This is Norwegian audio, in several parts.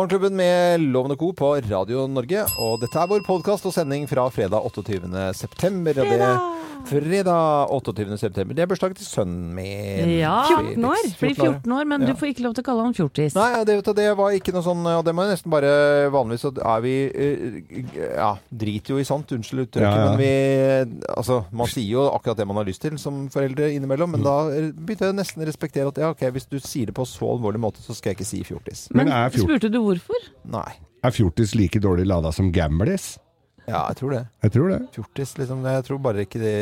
Morgenklubben med Loven og Co. på Radio Norge. Og dette er vår podkast og sending fra fredag 28. september. Fredag! det, fredag 28. september. Det er bursdagen til sønnen min. Ja, 14 år. Blir 14 år, men Ja. du får ikke lov til å kalle han fjortis. Nei, det, det var ikke noe sånn Og det må jo nesten bare Vanligvis så er vi eh, Ja, driter jo i sånt. Unnskyld uttrykket, Ja, ja. men vi Altså, man sier jo akkurat det man har lyst til som foreldre innimellom, men da eh, begynte jeg nesten å respektere at ja, ok, hvis du sier det på så alvorlig måte, så skal jeg ikke si fjortis. Men, Men er fjort- spurte du hvorfor? Nei. Er fjortis like dårlig lada som gamlis? Ja, jeg tror det. Jeg tror det. Fjortis, liksom. Jeg tror bare ikke det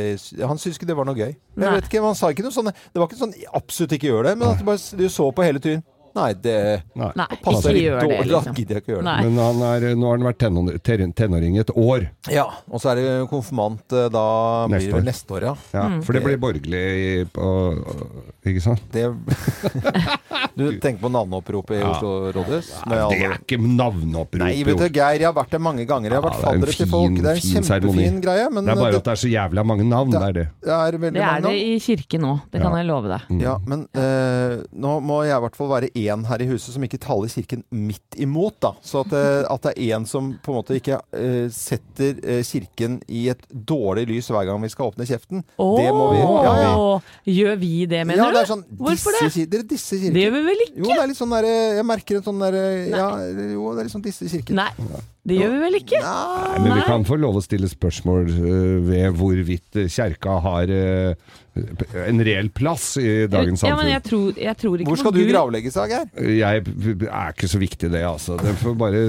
Han syntes ikke det var noe gøy. Jeg vet ikke, Han sa ikke noe sånn Det var ikke sånn absolutt ikke gjør det, men at du bare du så på hele tiden. Nei, det Nei. Passer ikke gjør det, liksom. Da gidder jeg ikke gjøre det. Nei. Men han er, nå har han vært tenåring i et år. Ja, og så er det konfirmant da da blir Neste det vel år. neste år, ja. Ja, Mm. For det blir borgerlig på Ikke sant? Det Du tenker på navneoppropet i Ja. Oslo rådhus? Ja, Det er ikke navneopprop. Nei, vet du, Geir, jeg har vært der mange ganger. Jeg har vært er faddere til folk. Det er en fin kjempefin seremoni. greie, men det er bare det, at det er så jævla mange navn. Det er det. det er Det er det i kirken nå, det kan jeg love deg. Mm. Ja, men uh, nå må jeg i hvert fall være én her i huset som ikke taler kirken midt imot, da. Så at, eh, at det er én som på en måte ikke uh, setter eh, kirken i et dårlig lys hver gang vi skal åpne kjeften. Det må vi. Ja, vi, Gjør vi det, mener ja, det er du? sånn, Hvorfor disse, det? Dere disse Det gjør vi vel Jo, ikke? det er litt sånn derre Jeg merker en sånn derre Ja, jo, det er litt sånn disse Kirken. Nei, det gjør vi vel ikke? Nei. Nei, men vi kan få lov å stille spørsmål øh, ved hvorvidt øh, kjerka har øh, en reell plass i dagens Ja, men samfunn. jeg tror, jeg tror ikke Hvor skal du gravlegges, Geir? Jeg er ikke så viktig det, altså. Det får bare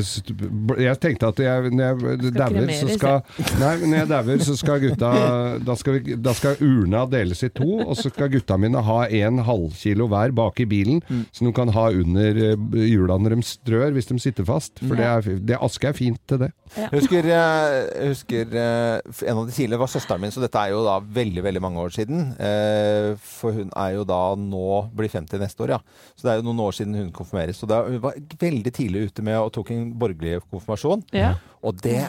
Jeg tenkte at jeg, når jeg dauer, så skal Nei, når jeg dauer, så skal gutta da skal, vi, da skal urna deles i to, og så skal gutta mine ha en halvkilo hver bak i bilen, Mm. som de kan ha under eh, hjula når de strør, hvis de sitter fast. For det, er, det aske er fint til det. Jeg husker, eh, jeg husker eh, En av de tidligere var søsteren min, så dette er jo da veldig veldig mange år siden. Eh, For hun er jo da nå blir 50 neste år, ja. Så det er jo noen år siden hun konfirmeres. Så da, hun var veldig tidlig ute med og tok en borgerlig konfirmasjon. Ja. Og det,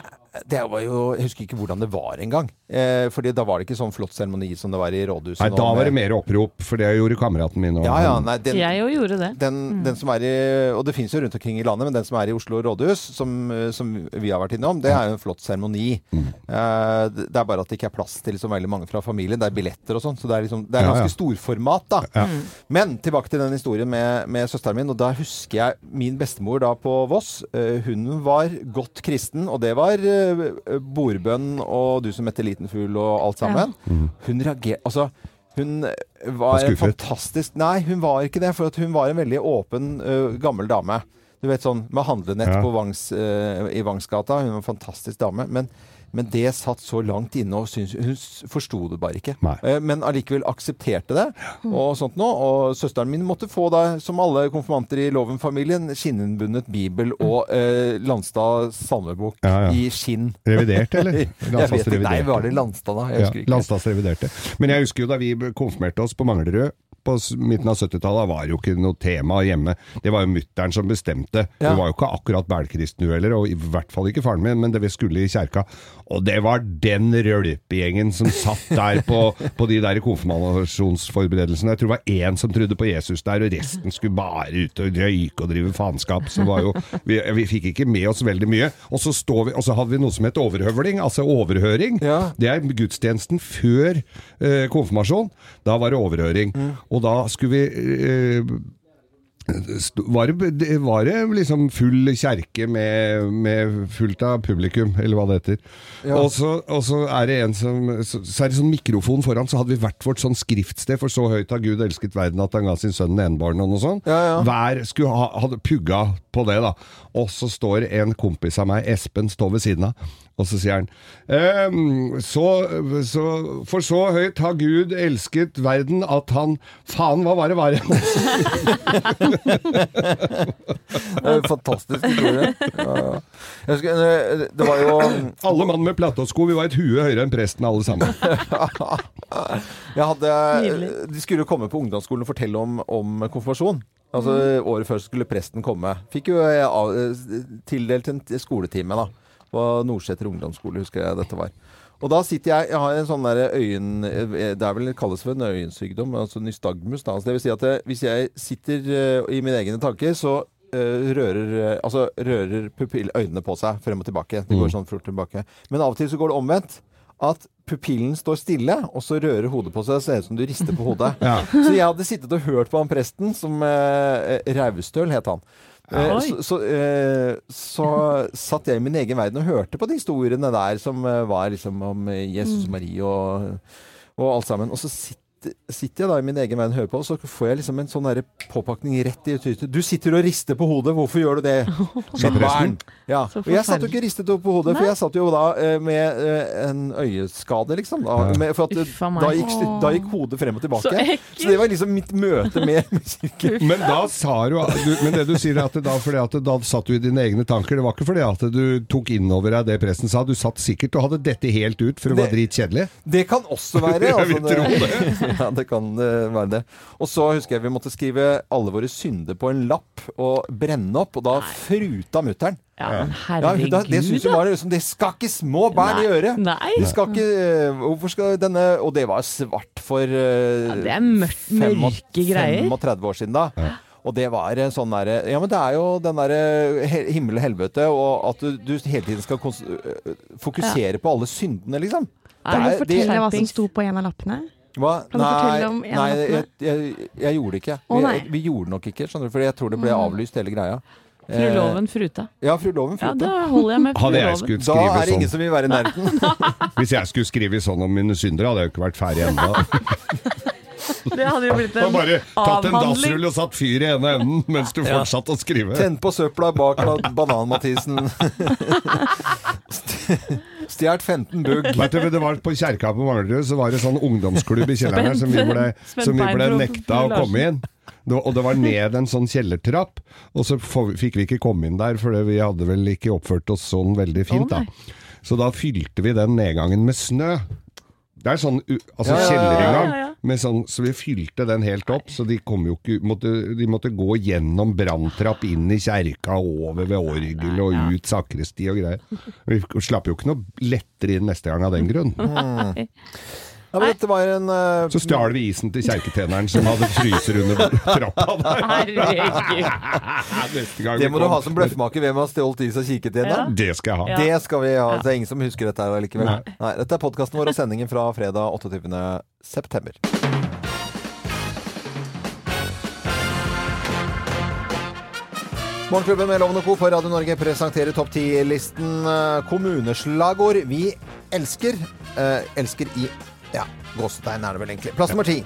det var jo Jeg husker ikke hvordan det var engang. Eh, fordi da var det ikke sånn flott seremoni som det var i rådhuset. Nei, da var det mer opprop, for det gjorde kameraten min. Og Ja, ja, nei, den, Jeg jo gjorde det. den, den som er i Og det finnes jo rundt omkring i landet, men den som er i Oslo rådhus, som, eh, som vi har vært innom, det er jo en flott seremoni. Eh, det er bare at det ikke er plass til så veldig mange fra familien. Det er billetter og sånn, så det er, liksom, det er Ja, ja. ganske storformat, da. Ja. Men tilbake til den historien med, med søsteren min. Og da husker jeg min bestemor da på Voss. eh, hun var godt kristen, og det var eh, bordbønn og du som heter liten fugl og alt sammen. Hun reagerer Altså, hun var Var en fantastisk Nei, hun var ikke det, for at hun var en veldig åpen, uh, gammel dame. Du vet sånn med handlenett Ja. på Vangs, uh, i Vangsgata. Hun var en fantastisk dame. Men, men det satt så langt inne, og syns, hun forsto det bare ikke. Nei. Eh, Men allikevel aksepterte det. Og sånt nå. Og søsteren min måtte få, da, som alle konfirmanter i Loven-familien, skinninnbundet bibel og eh, Landstad salmebok Ja, ja. i skinn. Revidert, eller? Vet ikke. Nei, var det Landstad, da? Jeg Ja, ikke. Landstads reviderte. Men jeg husker jo da vi konfirmerte oss på Manglerud på midten av 70-tallet, var jo ikke noe tema hjemme. Det var jo mutter'n som bestemte. Ja. Hun var jo ikke akkurat bælkristen hun heller, og i hvert fall ikke faren min, men det vi skulle i kjerka. Og det var den rølpegjengen som satt der på, på de der konfirmasjonsforberedelsene. Jeg tror det var én som trodde på Jesus der, og resten skulle bare ut og røyke og drive faenskap. Så var jo, vi, vi fikk ikke med oss veldig mye. Og så, står vi, og så hadde vi noe som het overhøvling, altså overhøring. Ja. Det er gudstjenesten før eh, konfirmasjon. Da var det overhøring. Og da skulle vi eh, var det, var det liksom full kjerke med, med fullt av publikum, eller hva det heter. Ja. Og, så, og så er det en som så, så er det sånn mikrofon foran, så hadde vi hvert vårt sånn skriftsted, for så høyt har Gud elsket verden at han ga sin sønn enebarn og noe sånt. Ja, ja. Hver skulle ha, hadde pugga på det, da. Og så står en kompis av meg, Espen, står ved siden av, og så sier han ehm, så, så, For så høyt har Gud elsket verden at han Faen, hva var det var det? Det er en fantastisk historie. Ja, ja. Husker, eh, det var jo Alle mann med platåsko, vi var et hue høyere enn presten alle sammen. Jeg hadde, de skulle jo komme på ungdomsskolen og fortelle om, om konfirmasjon. Altså Året før skulle presten komme. Fikk jo eh, av, eh, tildelt en skoletime da på Nordseter ungdomsskole, husker jeg dette var. Og da sitter jeg Jeg har en sånn der øyen... eh, Det er vel kalles for en øyensykdom, altså nystagmus. Da. Altså det vil si at eh, hvis jeg sitter eh, i mine egne tanker, så rører Altså rører pupill, øynene på seg frem og tilbake. Det går Mm. sånn fort tilbake. Men av og til så går det omvendt. At pupillen står stille, og så rører hodet på seg. Det ser ut som du rister på hodet. Ja. Så jeg hadde sittet og hørt på han presten, som eh, Raustøl het han. Eh, så, så, eh, så satt jeg i min egen verden og hørte på de historiene der som eh, var liksom om Jesus og Marie og, og alt sammen. Og så sitter, sitter jeg da i min egen verden og hører på, så får jeg liksom en sånn påpakning rett i trynet. Du sitter og rister på hodet, hvorfor gjør du det? Som barn. Ja. Og jeg satt jo ikke ristet opp på hodet, for jeg satt jo da eh, med eh, en øyeskade, liksom. Da, med, for at, da, gikk, da gikk hodet frem og tilbake. Så. Så det var liksom mitt møte med musikken. Men da sa du, du Men det du sier er at da, fordi at da satt du i dine egne tanker. Det var ikke fordi at du tok innover deg det presten sa. Du satt sikkert og hadde dette helt ut for det var Det- dritkjedelig. Det kan også være. Jeg vil tro ja, det kan eh, være det. Og så husker jeg vi måtte skrive alle våre synder på en lapp og brenne opp, og da fruta mutter'n. Ja, men herregud, da- det syns hun var liksom Det skal ikke små barn Nei. gjøre! Nei. De skal ikke eh, Hvorfor skal denne Og det var svart for uh, Ja, det er mørkt, mørke greier. 35 år siden da. Og det var en sånn derre Ja, men det er jo den derre himmel og helvete, og at du, du hele tiden skal kons fokusere på alle syndene, liksom. Kan du fortelle hva som sto på en av lappene? Hva? Kan du fortelle om en nei av jeg, jeg, jeg gjorde det ikke. Vi, nei. vi gjorde det nok ikke, skjønner du, for jeg tror det ble avlyst hele greia. Fru Eh, Loven Fruta. Ja, fru Loven Ja, da holder jeg med Fru Hadde jeg Loven. da er det ingen sånn som vil være i nærheten. Hvis jeg skulle skrive sånn om mine syndere, hadde jeg jo ikke vært ferdig ennå. Det hadde jo blitt en avhandling. bare tatt en dassrull og satt fyr i ene enden mens du fortsatte å skrive. Tenn på søpla bak Banan-Mathisen. Stjålet 15 bugg. Vet du, det var På kjerka på Manglerud så var det sånn ungdomsklubb i kjelleren her som vi ble, som vi ble nekta å komme inn. Det var- Og det var ned en sånn kjellertrapp, og så fikk vi ikke komme inn der, for vi hadde vel ikke oppført oss sånn veldig fint. Da. Så da fylte vi den nedgangen med snø. Det er sånn altså Ja, ja, ja, sånn, så vi fylte den helt opp. Så de kom jo ikke måtte, De måtte gå gjennom branntrapp inn i kjerka, over ved orgelet og ut sakristi og greier. Vi slapp jo ikke noe lettere inn neste gang av den grunn. Ja, men dette var en uh, Så stjal vi isen til kjerketjeneren som hadde fryser under trappa der. Herregud. Det må du ha som bløffmaker. Hvem har stjålet is inn? da? Ja. Det skal jeg ha. Ja. Det skal vi ha. Det er ingen som husker dette her likevel. Nei. Nei. Dette er podkasten vår og sendingen fra fredag 28. september. Morgenklubben med Loven og Co. på Radio Norge presenterer topp 10-listen eh, kommuneslagord vi elsker. Eh, elsker i ja, gåsetegn er det vel egentlig. Plass nummer ti.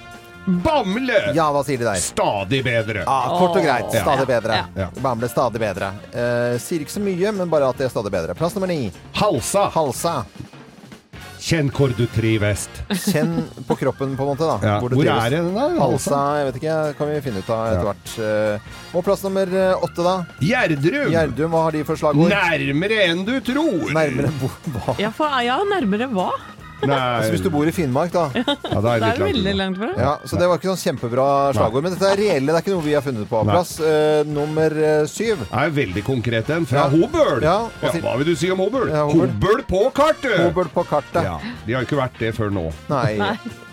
Bamble! Ja, hva sier de der? Stadig bedre. Ja, kort og greit. Stadig bedre. Ja. Bamble stadig bedre. Eh, sier ikke så mye, men bare at det er stadig bedre. Plass nummer ni. Halsa. Halsa. Kjenn hvor du trives. Kjenn på kroppen, på en måte. da Ja. Hvor, Hvor er det den da? Halsa, jeg vet ikke. kan vi finne ut av etter Ja. hvert. Eh, Og plass nummer eh, åtte, da. Gjerdrum. Gjerdrum, hva har de for slagord? Nærmere enn du tror. Nærmere hvor hva? Ja, for, ja, nærmere hva? Nei. Altså, hvis du bor i Finnmark, da. ja, Det er det er veldig langt. langt fra. Ja, Så det var ikke sånn kjempebra slagord. Men dette er reelle, det er ikke noe vi har funnet på. Plass eh, nummer eh, syv. Det er veldig konkret en fra Ja. Hobøl. Ja, hva Ja, sier- hva vil du si om Hobøl? Ja, Hobøl. Hobøl på kartet! Hobøl på kartet. Ja, de har ikke vært det før nå. Nei.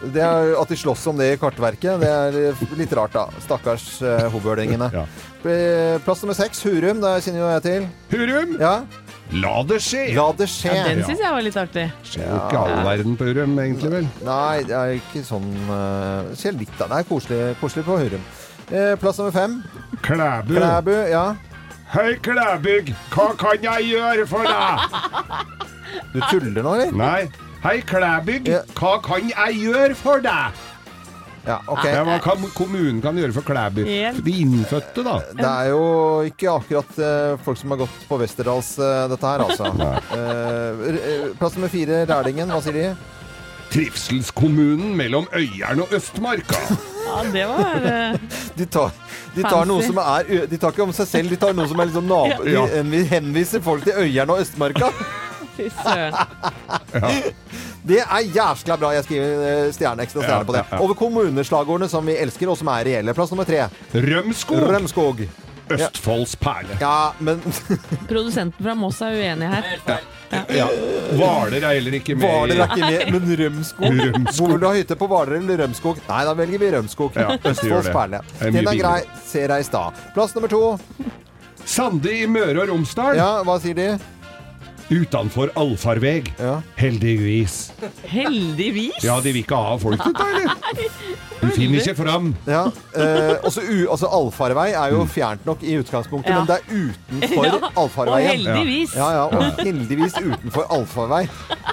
Det er, at de slåss om det i kartverket, det er litt rart, da. Stakkars uh, hobølingene. Ja. Eh, Plass nummer seks, Hurum. Det kjenner jo jeg til. Hurum, Ja. La det skje! La det skje. Ja, den Ja. syns jeg var litt artig. skjer jo ikke all verden på Hurum, egentlig vel. Nei, det er ikke sånn uh, Skjer litt, da. Det er koselig, koselig på Hurum. Eh, plass nummer fem, Klæbu. Klæbu. Ja. Hei, Klæbygg, hva kan jeg gjøre for deg? Du tuller nå, eller? Nei. Hei, Klæbygg, Ja. hva kan jeg gjøre for deg? Ja, okay. Ja, hva kan kommunen kan gjøre for Klæbu? Helt. De innfødte, da. Det er jo ikke akkurat eh, folk som har gått på Westerdals, eh, dette her, altså. Eh, eh, plass nummer fire, Rælingen. Hva sier de? Trivselskommunen mellom Øyeren og Østmarka. Ja, det var eh, De tar, de tar noe som er De tar ikke om seg selv, de tar noe som er liksom nabo... Ja. De henviser folk til Øyeren og Østmarka. Fy søren. Det er jæskla bra. Jeg skriver stjerne, ekstra stjerne Ja, på det. ja, ja. Over kommuneslagordene som vi elsker, og som er reelle. Plass nummer tre. Rømskog, Rømskog. Østfolds perle. Ja, men Produsenten fra Moss er uenig her. Ja. Hvaler er heller ikke med Hvaler er ikke med, men Rømskog? Rømskog. Vil du ha hytte på Hvaler eller Rømskog? Nei, da velger vi Rømskog. Ja, Østfolds perle. Er Den er grei. Ser deg i stad. Plass nummer to. Sande i Møre og Romsdal. Ja, hva sier de? Utenfor allfarveg. Ja. Heldigvis. Heldigvis. Ja, de vil ikke ha folk da, eller? Du finner ikke fram. Ja, eh, også u, altså Allfarvei er jo fjernt nok i utgangspunktet, Ja. men det er utenfor Ja, Og heldigvis. Ja, ja, og heldigvis utenfor allfarvei.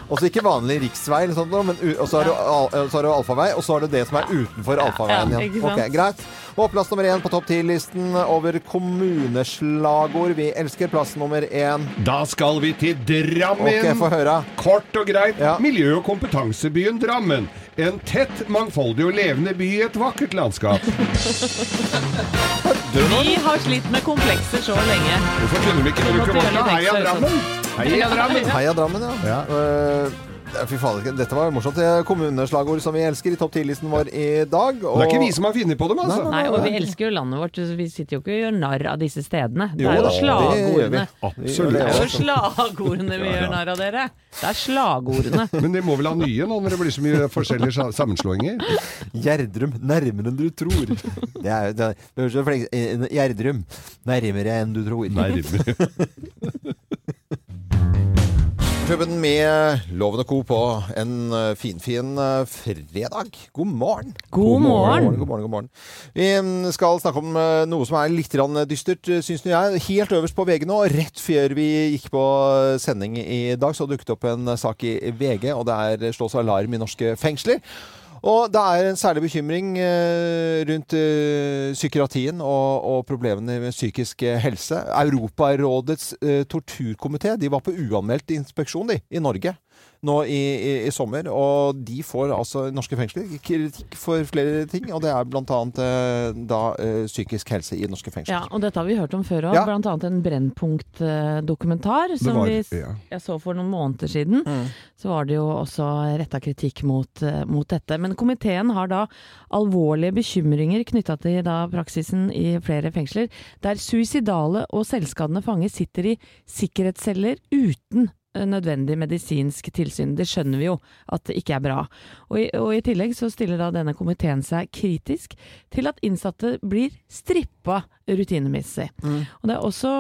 Også ikke vanlig riksvei, eller sånt, men og så har du eh, så har du allfarvei, og så har du det som er utenfor allfarveien. igjen. Ja, okay. Ok, greit. Og plass nummer én på topp ti-listen over kommuneslagord. Vi elsker plass nummer én. Da skal vi til Drammen. Ok, få høre. Kort og greit. Ja. Miljø- og kompetansebyen Drammen. En tett, mangfoldig og levende by i et vakkert landskap. Vi har slitt med komplekser så lenge. Hvorfor kunne vi ikke bruke vårt Da er jeg Drammen? Heia Drammen! Heia Drammen, ja. Ja. Eh, Fy faen, dette var morsomt. Det er Kommuneslagord som vi elsker i topp 10-listen vår i dag. Det er ikke vi som har funnet på dem, altså. Nei, Nei, og vi elsker jo landet vårt. så Vi sitter jo ikke og gjør narr av disse stedene. Det er jo slagordene. Absolutt. Det er jo slagordene vi gjør narr av dere. Det er slagordene. Men det må vel ha nye nå når det blir så mye forskjellige sammenslåinger? Gjerdrum, nærmere enn du tror. Det er, det er, det er så eh, Gjerdrum, nærmere enn du tror. Nærmere. Klubben med Loven og Co. på en eh, finfin fin fredag. God morgen. God morgen. God morgen, god morgen. Vi mm, skal snakke om eh, noe som er litt dystert, eh, syns jeg. Helt øverst på VG nå. Rett før vi gikk på eh, sending i dag, så dukket det opp en eh, sak i VG, og det er slås alarm i norske fengsler. Og det er en særlig bekymring eh, rundt eh, psykiatrien og, og problemene med psykisk eh, helse. Europarådets torturkomité var på uanmeldt inspeksjon de, i Norge nå i, i, i sommer. Og de får altså norske fengsler kritikk for flere ting, og det er bl.a. Eh, da eh, psykisk helse i norske fengsler. Ja, og dette har vi hørt om før òg. Ja. Annet en Brennpunkt-dokumentar som var, vi ja. jeg så for noen måneder siden. Mm. Så var det jo også retta kritikk mot, eh, mot dette. Men komiteen har da alvorlige bekymringer knytta til da praksisen i flere fengsler, der suicidale og selvskadende fanger sitter i sikkerhetsceller uten nødvendig medisinsk tilsyn. Det skjønner vi jo at det ikke er bra. Og i, og i tillegg så stiller da denne komiteen seg kritisk til at innsatte blir strippa rutinemessig. Og det er også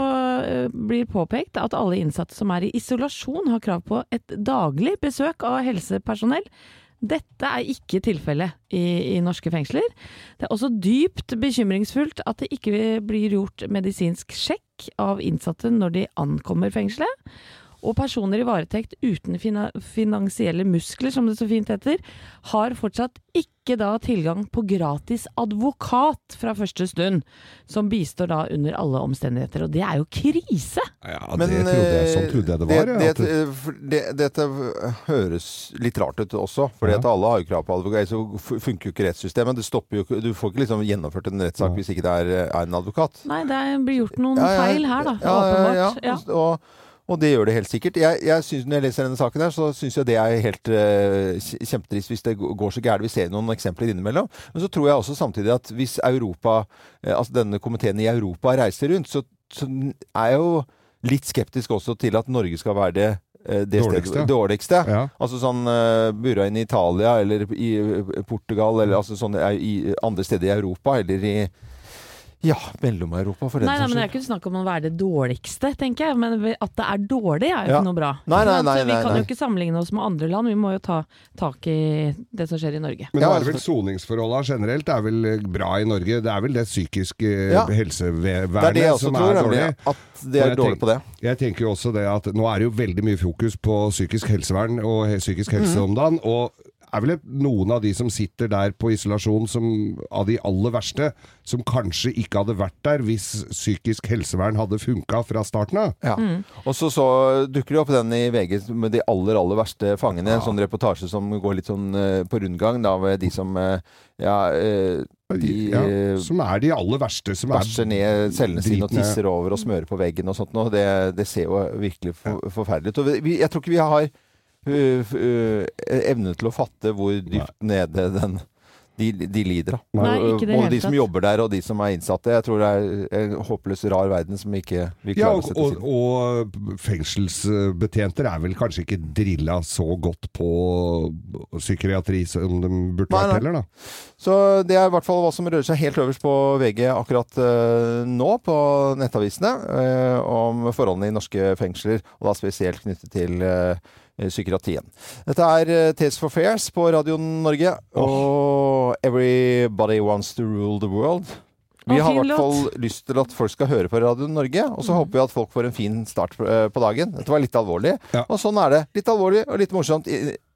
eh, blir påpekt at alle innsatte som er i isolasjon har krav på et daglig besøk av helsepersonell. Dette er ikke tilfellet i, i norske fengsler. Det er også dypt bekymringsfullt at det ikke blir gjort medisinsk sjekk av innsatte når de ankommer fengselet. Og personer i varetekt uten fina finansielle muskler, som det så fint heter, har fortsatt ikke da tilgang på gratis advokat fra første stund, som bistår da under alle omstendigheter. Og det er jo krise! Ja, Men, det trodde jeg, sånn eh, trodde jeg det var. Det, det, det, dette høres litt rart ut også, for Ja. alle har jo krav på advokat. Så funker jo ikke rettssystemet. Det jo ikke, du får ikke liksom gjennomført en rettssak Ja. hvis ikke det er, er en advokat. Nei, det blir gjort noen Ja, ja, feil her, da. ja, åpenbart. Ja, ja. Og, og det gjør det helt sikkert. Jeg, jeg synes, når jeg leser denne saken her, så syns jeg det er helt uh, kjempetrist hvis det går så gærent. Vi ser noen eksempler innimellom. Men så tror jeg også samtidig at hvis Europa, uh, altså denne komiteen i Europa reiser rundt, så, så er jeg jo litt skeptisk også til at Norge skal være det eh, det Dårligste. stedet, dårligste. Ja. Altså sånn Bura inn i Italia eller i Portugal eller altså sånne eh, i andre steder i Europa eller i ja, Mellom-Europa for den saks men Det er skyld. ikke snakk om å være det dårligste, tenker jeg. Men at det er dårlig, er jo Ja. ikke noe bra. Nei, nei, nei, nei, vi kan jo ikke sammenligne oss med andre land. Vi må jo ta tak i det som skjer i Norge. Men da er det vel altså- soningsforholdene generelt er vel eh, bra i Norge. Det er vel det psykiske Ja. eh, helsevernet Det er det som tror, er nemlig. dårlig. At det er dårlig på det. Jeg tenker jo også det at nå er det jo veldig mye fokus på psykisk helsevern og psykisk helse Mhm. om dagen. Og er vel noen av de som sitter der på isolasjon som, av de aller verste, som kanskje ikke hadde vært der hvis psykisk helsevern hadde funka fra starten av. Ja. Og så, så dukker det opp den i VG med de aller, aller verste fangene. En sånn reportasje som går litt sånn eh, på rundgang, da, de som eh, ja, eh, de ja, som er de aller verste. Som bæsjer er ned cellene sine og tisser over og smører på veggen og sånt noe. Det, det ser jo virkelig for, forferdelig ut. Jeg tror ikke vi har evne til å fatte hvor dypt nede den de, de lider av. Nei, ikke det Både de som tatt. jobber der og de som er innsatte. Jeg tror det er en håpløs rar verden som ikke vi Ja, og, å sette seg og, og fengselsbetjenter er vel kanskje ikke drilla så godt på psykiatri som de burde Nei, vært heller, da. Så det er i hvert fall hva som rører seg helt øverst på VG akkurat nå, på nettavisene, om forholdene i norske fengsler, og da spesielt knyttet til psykiatrien. Dette er Tales for Fairs på Radio Norge, og Everybody Wants to Rule the World. Vi har i hvert fall lyst til at folk skal høre på Radio Norge, og så håper vi at folk får en fin start på, eh, dagen. Dette var litt alvorlig, Ja. og sånn er det. Litt alvorlig og litt morsomt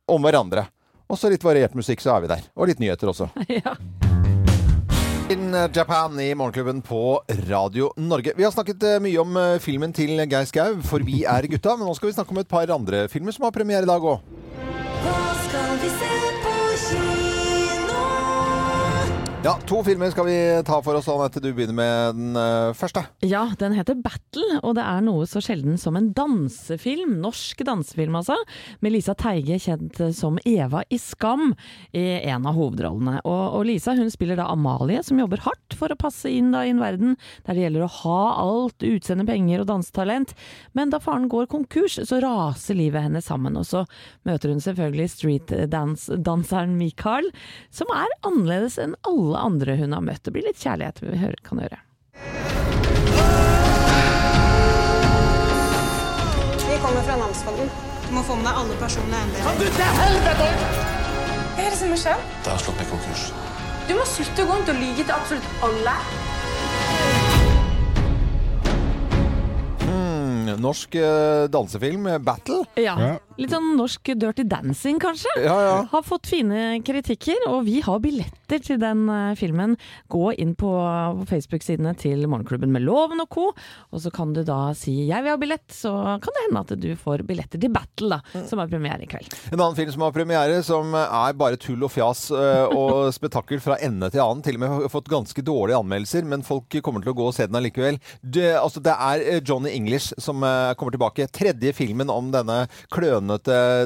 om hverandre. Og så litt variert musikk, så er vi der. Og litt nyheter også. Ja. In Japan i Morgenklubben på Radio Norge. Vi har snakket eh, mye om eh, filmen til Geir Skau, 'For vi er gutta'. Men nå skal vi snakke om et par andre filmer som har premiere i dag òg. Hva skal vi se Ja, to filmer skal vi ta for oss, Anette. Du begynner med den uh, første. Ja, den heter Battle, og det er noe så sjelden som en dansefilm. Norsk dansefilm, altså. Med Lisa Teige, kjent som Eva i Skam, i en av hovedrollene. Og, og Lisa hun spiller da Amalie, som jobber hardt for å passe inn da i en verden der det gjelder å ha alt, utseende, penger og dansetalent. Men da faren går konkurs, så raser livet hennes sammen. Og så møter hun selvfølgelig streetdanseren Mikael, som er annerledes enn alle andre hun har møtt. Det blir litt kjærlighet vi kan høre. Vi kommer fra namsfogden. Du må få med deg alle personlige eiendeler. Hva er det som har skjedd? Det har slått meg konkurs. Du må slutte å gå rundt og lyge til absolutt alle. Mm, norsk eh, dansefilm, eh, 'Battle'. Ja. Litt sånn norsk dirty dancing, kanskje. Ja, ja. Har fått fine kritikker, og vi har billetter til den eh, filmen. Gå inn på, Facebook-sidene til Morgenklubben med Loven og co., og så kan du da si 'jeg vil ha billett', så kan det hende at du får billetter til Battle, da, som har premiere i kveld. En annen film som har premiere, som er bare tull og fjas eh, og spetakkel fra ende til annen. Til og med har fått ganske dårlige anmeldelser, men folk kommer til å gå og se den allikevel. Det, altså, det er eh, Johnny English som eh, kommer tilbake. Tredje filmen om denne klønete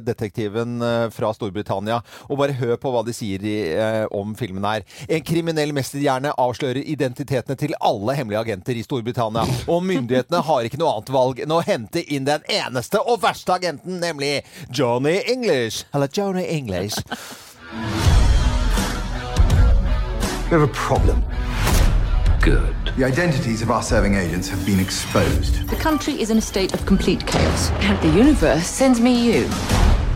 detektiven eh, fra Storbritannia. Og bare hør på hva de sier i, eh, om filmen her. En kriminell mesterhjerne avslører identitetene til alle hemmelige agenter i Storbritannia. Og myndighetene har ikke noe annet valg enn å hente inn den eneste og verste agenten, nemlig Johnny English. Eller Johnny English. We have a problem. Good. The identities of our serving agents have been exposed. The country is in a state of complete chaos. And the universe sends me you.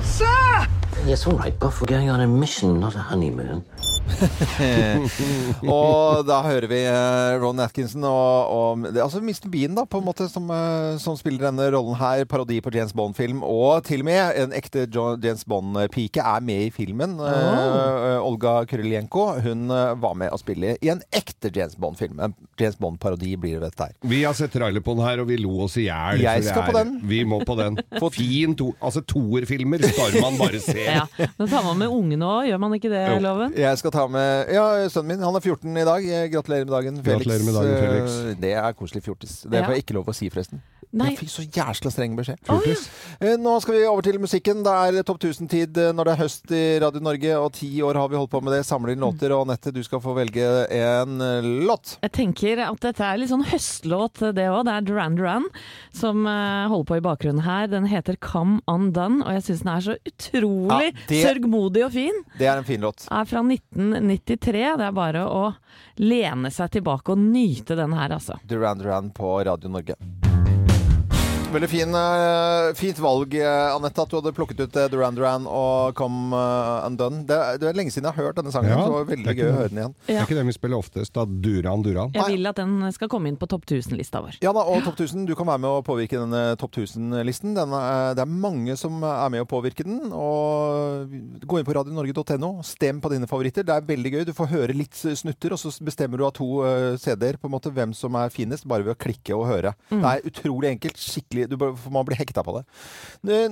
Sir! Yes, all right, Buff. We're going on a mission, not a honeymoon. Og da hører vi eh, Ron Atkinson og, og altså Mr. Bean, da, på en måte, som, eh, som spiller denne rollen her. Parodi på James Bond-film. Og til og med en ekte James Bond-pike er med i filmen. Eh, Olga Krylenko. Hun var med å spille i en ekte James Bond-film. En James Bond-parodi blir det dette her. Vi har sett trailer på den her, og vi lo oss i hjel. Jeg for det skal på den. Vi må på den. Fin to... Altså, toerfilmer skal man bare se. Ja, Men tar man med ungene òg, gjør man ikke det, Loven? Jeg skal ta med Ja, sønnen min. Han er 14 i dag. Eh, Gratulerer med dagen, Felix. Gratulerer med dagen, Felix. Eh, Det er koselig fjortis. Det Ja. får jeg ikke lov å si, forresten. Nei. Jeg fikk så jæsla streng beskjed. Fjortis. ja. Eh, Nå skal vi over til musikken. Det er topp 1000-tid eh, når det er høst i Radio Norge, og ti år har vi holdt på med det. Samler inn låter, og Anette, du skal få velge en låt. Jeg tenker at dette er litt sånn høstlåt, det òg. Det er Duran Duran som holder på i bakgrunnen her. Den heter Come Undone, og jeg syns den er så utrolig Ja, det- sørgmodig og fin. Det er en fin låt. Er fra 1993. Det er bare å lene seg tilbake og nyte den her, altså. Duran Duran på Radio Norge. Veldig fin, eh, fint valg, eh, Anette, at du hadde plukket ut eh, Duran Duran og Come Undone. Det, er- det er lenge siden jeg har hørt denne sangen, Ja, så det var er veldig gøy å høre den igjen. Det er ikke den vi spiller oftest, da. Duran Duran. Jeg vil at den skal komme inn på topp 1000-lista vår. Ja da, og Topp 1000, du kan være med å påvirke denne Topp 1000-listen. Er- Det er mange som er med å påvirke den. Og Gå inn på radionorge.no, stem på dine favoritter. Det er veldig gøy. Du får høre litt snutter, og så bestemmer du av to CD-er på en måte hvem som er finest, bare ved å klikke og høre. Det er utrolig enkelt, skikkelig virkelig du, Man blir hekta på det.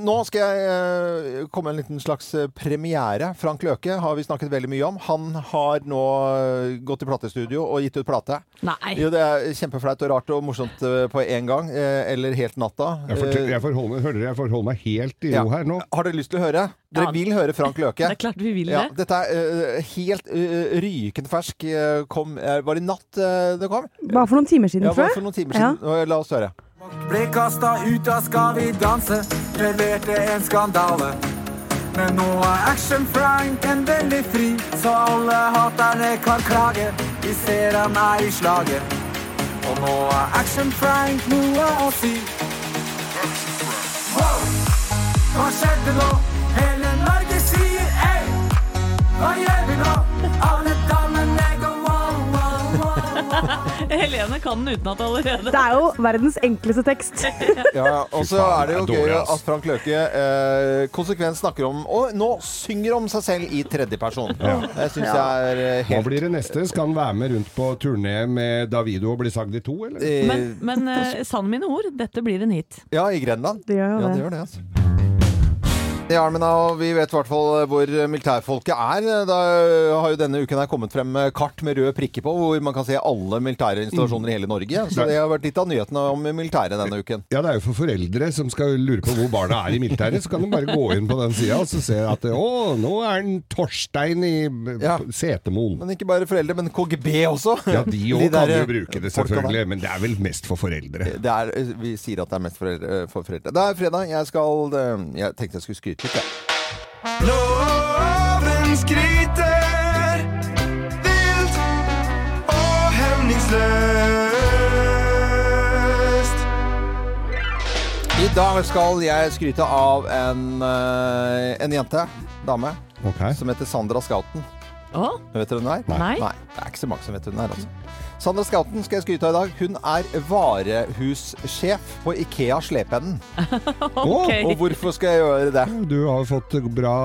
Nå skal jeg eh, komme med en liten slags eh, premiere. Frank Løke har vi snakket veldig mye om. Han har nå eh, gått i platestudio og gitt ut plate. Nei. Jo, det er kjempeflaut og rart og morsomt på en gang. Eller helt natta. Jeg, fortell- holde jeg, forholder, meg- hører jeg forholder meg helt i ja. ro her nå. Har dere lyst til å høre? Dere Ja. vil høre Frank Løke? Det er klart vi vil Ja, det. dette er helt uh, rykende fersk. kom, var det i natt det kom? Bare for noen timer siden, Ja, tror jeg. for noen timer siden. Og La oss høre. Ble kasta ut av Skal vi danse, leverte en skandale. Men nå er Action Frank endelig fri, så alle haterne kan klage. Vi ser han er i slaget. Og nå er Action Frank noe å si. Hva skjedde nå? Hele Norge sier ei. Hva gjør vi nå? Helene kan den utenat allerede. Det er jo verdens enkleste tekst. Ja, og så er det jo gøy at Frank Løke eh, konsekvent snakker om Og nå synger om seg selv i tredjeperson. Det syns jeg er helt Hva blir det neste? Skal han være med rundt på turné med Davido og bli sagd i to, eller? eh, Men, men eh, sann mine ord, dette blir en hit. Ja, i Grenland. Det gjør jo Ja, det. det gjør det, altså. Ja, men da, Vi vet i hvert fall hvor militærfolket er. Da har jo denne uken her kommet frem kart med røde prikker på, hvor man kan se alle militære installasjoner i hele Norge. Så det har vært litt av nyhetene om militæret denne uken. Ja, det er jo for foreldre som skal lure på hvor barna er i militæret. Så kan de bare gå inn på den sida og så se at å, nå er den Torstein i Ja. Setermoen. Men ikke bare foreldre, men KGB også. Ja, de òg kan jo bruke det, selvfølgelig. Men det er vel mest for foreldre. Det er, vi sier at det er mest for. For foreldre. Det er fredag. Jeg skal eh, Jeg tenkte jeg skulle skryte litt. Loven skryter vilt og hemningsløst. I dag skal jeg skryte av en, eh, en jente, dame, okay. som heter Sandra Scouten. Oh? Vet du hvem hun er? Nei. Nei, det er ikke så mange som vet hvem hun er. altså. Sandra Skatten skal jeg skryte av i dag. Hun er varehussjef på Ikea Slepeenden. Ok. Og hvorfor skal jeg gjøre det? Du har fått bra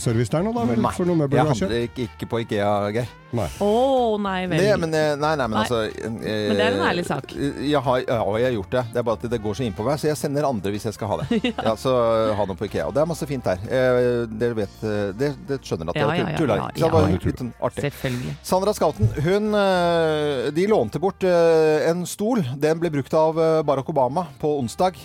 service der nå, da? Vel, for noe jeg handler ikke, ikke på Ikea, Geir. Nei. Oh, nei vel. Det, men, eh, nei, nei, men Nei. altså eh, Men det er en ærlig sak. Jeg har, ja, jeg har gjort det. Det er bare at det går så innpå meg, så jeg sender andre hvis jeg skal ha det. ja. så eh, ha noe på Ikea. Og det er masse fint der. Eh, Dere vet eh, Det, det skjønner at Ja, det ja, er ja, ja, ja. litt sånn artig. Selvfølgelig. Sandra Skauten, hun eh, De lånte bort eh, en stol. Den ble brukt av eh, Barack Obama på onsdag.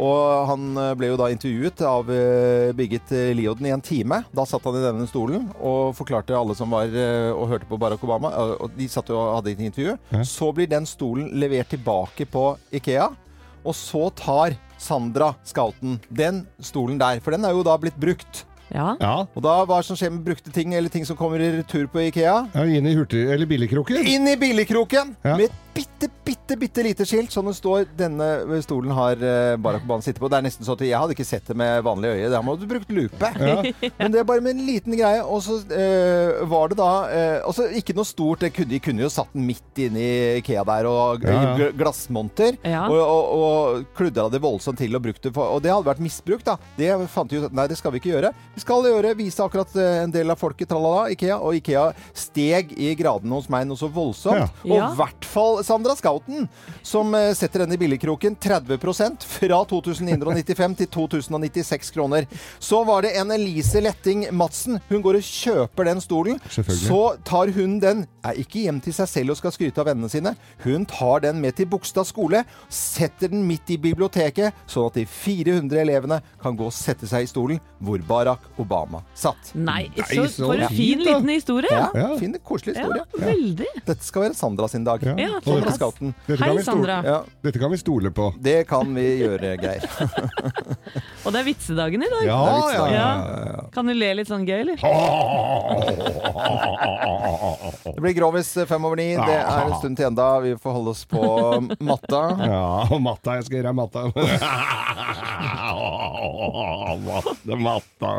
Og han eh, ble jo da intervjuet av eh, Birgit eh, Lioden i en time. Da satt han i denne stolen og forklarte alle som var og hørte på Barack Obama, og de satt jo og hadde et intervju. Så blir den stolen levert tilbake på Ikea, og så tar Sandra Scouten den stolen der, for den er jo da blitt brukt. Ja. Ja. Og da, hva det som skjer med brukte ting, eller ting som kommer i retur på Ikea? ja inn i hurtig... Eller billigkroken. Inn i billigkroken Ja. med et bitte, bitte, bitte lite skilt som det står 'Denne stolen har eh, Barack Obama sittet på'. Det er nesten sånn at jeg hadde ikke sett det med vanlige øye. Da må du brukt lupe. Men det er bare med en liten greie. Og så øh, var det da øh, også Ikke noe stort. Det kunne, kunne jo satt den midt inne i Ikea der og Ja, ja. glassmonter. Ja. Og, og, og kludra det voldsomt til og brukt det for Og det hadde vært misbrukt, da. Det fant de ut nei, det skal vi ikke gjøre. Vi skal gjøre, vise akkurat eh, en del av folket, tralala, Ikea. Og Ikea steg i gradene hos meg noe så voldsomt. Ja. Og i Ja. hvert fall Sandra Scouten, som eh, setter denne billigkroken 30% fra 2995 til 2096 kroner. Så var det en Elise Letting Madsen. Hun går og kjøper den stolen. Så tar hun den, er ikke hjem til seg selv og skal skryte av vennene sine. Hun tar den med til Bogstad skole, setter den midt i biblioteket, sånn at de 400 elevene kan gå og sette seg i stolen hvor Barack Obama satt. Nei, Nei, så, så for en fin da. liten historie. Ja, Ja. fin, koselig Ja, historie. veldig. Dette skal være Sandra sin dag. Ja. Ja, Sandra kan Hei, Sandra. Ja, Dette kan vi stole på. det kan vi gjøre, Geir. Og det er vitsedagen i dag. Ja, ja, ja. Ja. Kan du le litt sånn gøy, eller? Det blir Grovis fem over ni. Det er en stund til enda. Vi får holde oss på matta. Ja, og matta. Jeg skal gjøre matta. matte, matta.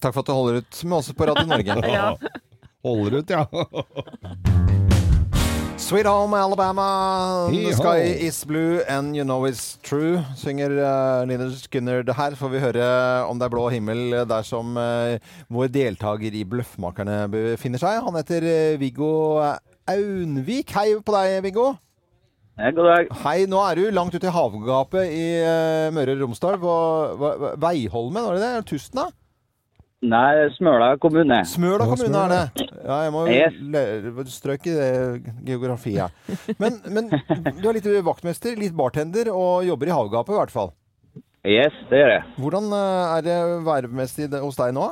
Takk for at du holder ut med oss på Radio Norge. Ja. Holder ut, ja. Sweet Home Alabama, The Sky Is Blue and You Know It's True, synger uh, Liner Skinner det her. Får vi høre om det er blå himmel der som uh, vår deltaker i Bløffmakerne befinner seg. Han heter uh, Viggo Aunvik. Hei på deg, Viggo. Ja, god dag. Hei, nå er du langt ute i havgapet i eh, Møre og Romsdal. På, Veiholmen, var det det? Tusten, da? Nei, Smøla kommune. Smøla kommune er det. Ja, jeg må jo Yes. strøk i det geografiet. Men, men du er litt vaktmester, litt bartender og jobber i havgapet i hvert fall. Yes, det gjør jeg. Hvordan eh, er det værmessig hos deg nå?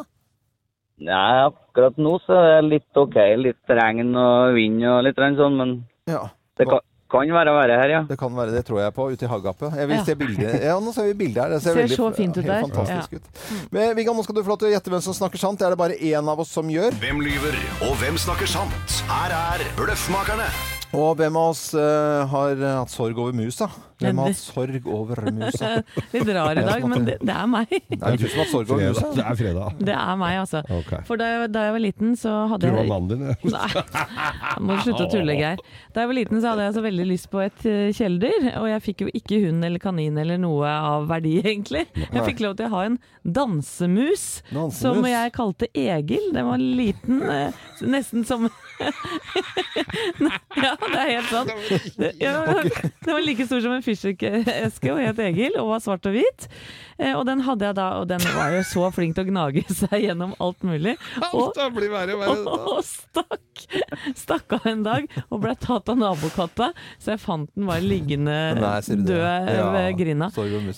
Nei, akkurat nå så er det litt ok. Litt regn og vind og litt regn sånn, men Ja. det kan, kan være være her, ja. Det kan være det, tror jeg på, ute i havgapet. Jeg vil Ja. se bildet. Ja, nå ser vi bildet her. Det ser, Ser veldig, så fint ut der. fantastisk Ja. ut. Men Vigga, nå skal du få lov til å gjette hvem som snakker sant. Det er det bare én av oss som gjør. Hvem lyver, og hvem snakker sant? Her er Bløffmakerne. Og hvem av oss uh, har hatt sorg over musa? Hvem har hatt sorg over musa? Litt rar i dag, men det, det er meg. Det er du som har hatt sorg over musa. Det er fredag. Det er meg, altså. Okay. For da jeg, da jeg var liten, så hadde jeg Du var mannen din, ja. Nei, må du slutte å tulle, Geir. Da jeg var liten, så hadde jeg så veldig lyst på et eh, kjæledyr. Og jeg fikk jo ikke hund eller kanin eller noe av verdi, egentlig. Jeg fikk lov til å ha en dansemus, Dansemus. som jeg kalte Egil. Den var liten, eh, nesten som Ja, det er helt sant. Det, ja, den var like stor som en fyrstikkeske og het Egil, og var svart og hvit. Eh, Og den hadde jeg da, og den var jo så flink til å gnage seg gjennom alt mulig. Og, og stakk, stakk av en dag og ble tatt av nabokatta, så jeg fant den bare liggende død ved grinda.